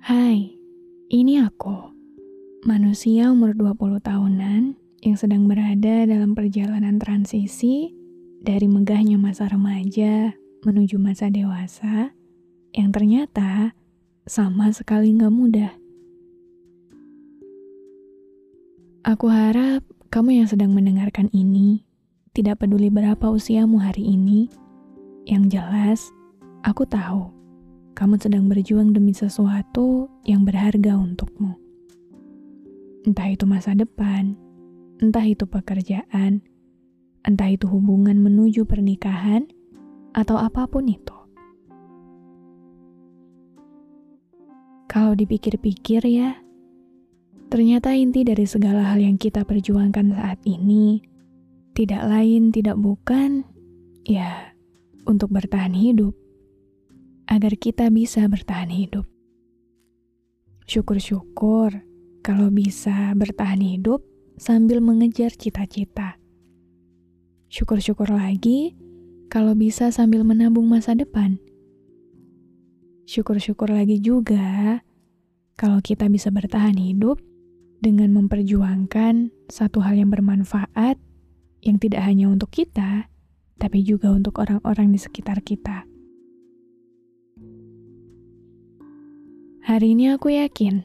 Hai, ini aku. Manusia umur 20 tahunan yang sedang berada dalam perjalanan transisi dari megahnya masa remaja menuju masa dewasa yang ternyata sama sekali nggak mudah. Aku harap kamu yang sedang mendengarkan ini tidak peduli berapa usiamu hari ini, yang jelas aku tahu kamu sedang berjuang demi sesuatu yang berharga untukmu. Entah itu masa depan, entah itu pekerjaan, entah itu hubungan menuju pernikahan, atau apa pun itu. Kalau dipikir-pikir ya, ternyata inti dari segala hal yang kita perjuangkan saat ini tidak lain tidak bukan, ya, untuk bertahan hidup agar kita bisa bertahan hidup. Syukur-syukur kalau bisa bertahan hidup sambil mengejar cita-cita. Syukur-syukur lagi kalau bisa sambil menabung masa depan. Syukur-syukur lagi juga kalau kita bisa bertahan hidup dengan memperjuangkan satu hal yang bermanfaat yang tidak hanya untuk kita, tapi juga untuk orang-orang di sekitar kita. Hari ini aku yakin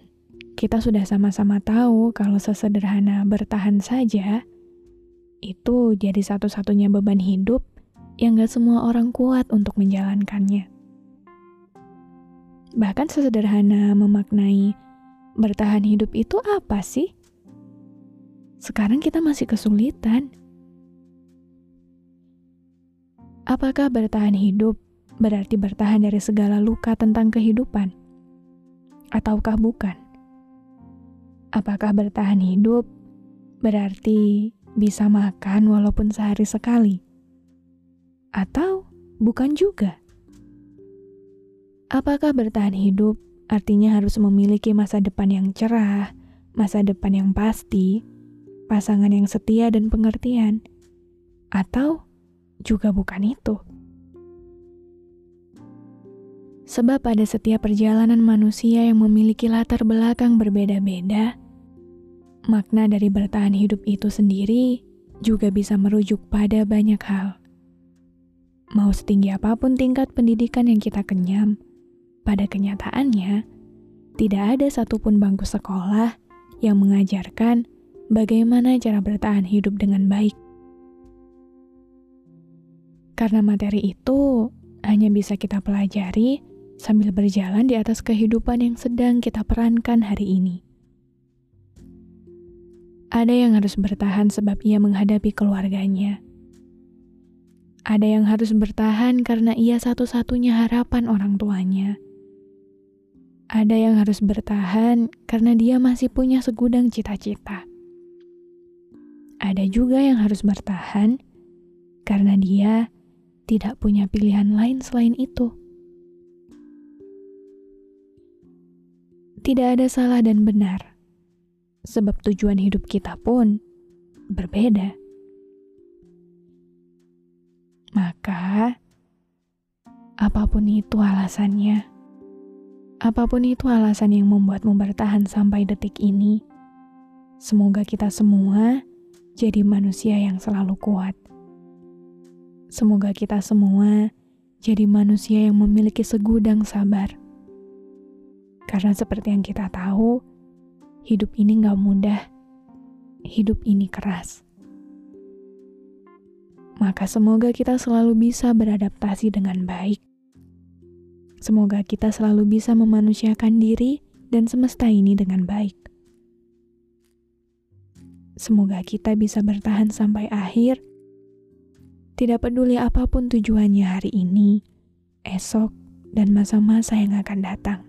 kita sudah sama-sama tahu kalau sesederhana bertahan saja itu jadi satu-satunya beban hidup yang gak semua orang kuat untuk menjalankannya. Bahkan sesederhana memaknai bertahan hidup itu apa sih? Sekarang kita masih kesulitan. Apakah bertahan hidup berarti bertahan dari segala luka tentang kehidupan? Ataukah bukan? Apakah bertahan hidup berarti bisa makan walaupun sehari sekali? Atau bukan juga? Apakah bertahan hidup artinya harus memiliki masa depan yang cerah, masa depan yang pasti, pasangan yang setia dan pengertian? Atau juga bukan itu? Sebab pada setiap perjalanan manusia yang memiliki latar belakang berbeda-beda, makna dari bertahan hidup itu sendiri juga bisa merujuk pada banyak hal. Mau setinggi apa pun tingkat pendidikan yang kita kenyam, pada kenyataannya tidak ada satupun bangku sekolah yang mengajarkan bagaimana cara bertahan hidup dengan baik. Karena materi itu hanya bisa kita pelajari sambil berjalan di atas kehidupan yang sedang kita perankan hari ini. Ada yang harus bertahan sebab ia menghadapi keluarganya. Ada yang harus bertahan karena ia satu-satunya harapan orang tuanya. Ada yang harus bertahan karena dia masih punya segudang cita-cita. Ada juga yang harus bertahan karena dia tidak punya pilihan lain selain itu. Tidak ada salah dan benar, sebab tujuan hidup kita pun berbeda. Maka, apa pun itu alasannya, apa pun itu alasan yang membuatmu bertahan sampai detik ini, semoga kita semua jadi manusia yang selalu kuat. Semoga kita semua jadi manusia yang memiliki segudang sabar karena seperti yang kita tahu, hidup ini gak mudah. Hidup ini keras. Maka semoga kita selalu bisa beradaptasi dengan baik. Semoga kita selalu bisa memanusiakan diri dan semesta ini dengan baik. Semoga kita bisa bertahan sampai akhir Tidak peduli apa pun tujuannya hari ini, esok, dan masa-masa yang akan datang.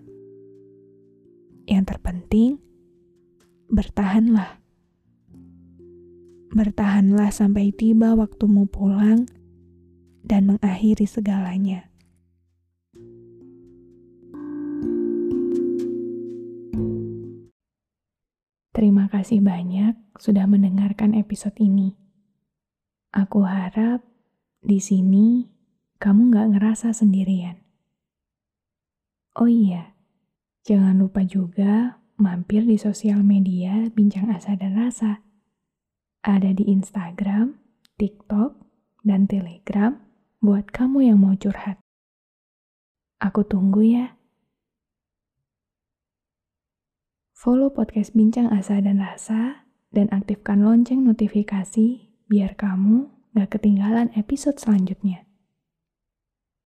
Yang terpenting, bertahanlah. Bertahanlah sampai tiba waktumu pulang dan mengakhiri segalanya. Terima kasih banyak sudah mendengarkan episode ini. Aku harap di sini kamu gak ngerasa sendirian. Oh iya, jangan lupa juga mampir di sosial media Bincang Asa dan Rasa. Ada di Instagram, TikTok, dan Telegram buat kamu yang mau curhat. Aku tunggu ya. Follow podcast Bincang Asa dan Rasa dan aktifkan lonceng notifikasi biar kamu gak ketinggalan episode selanjutnya.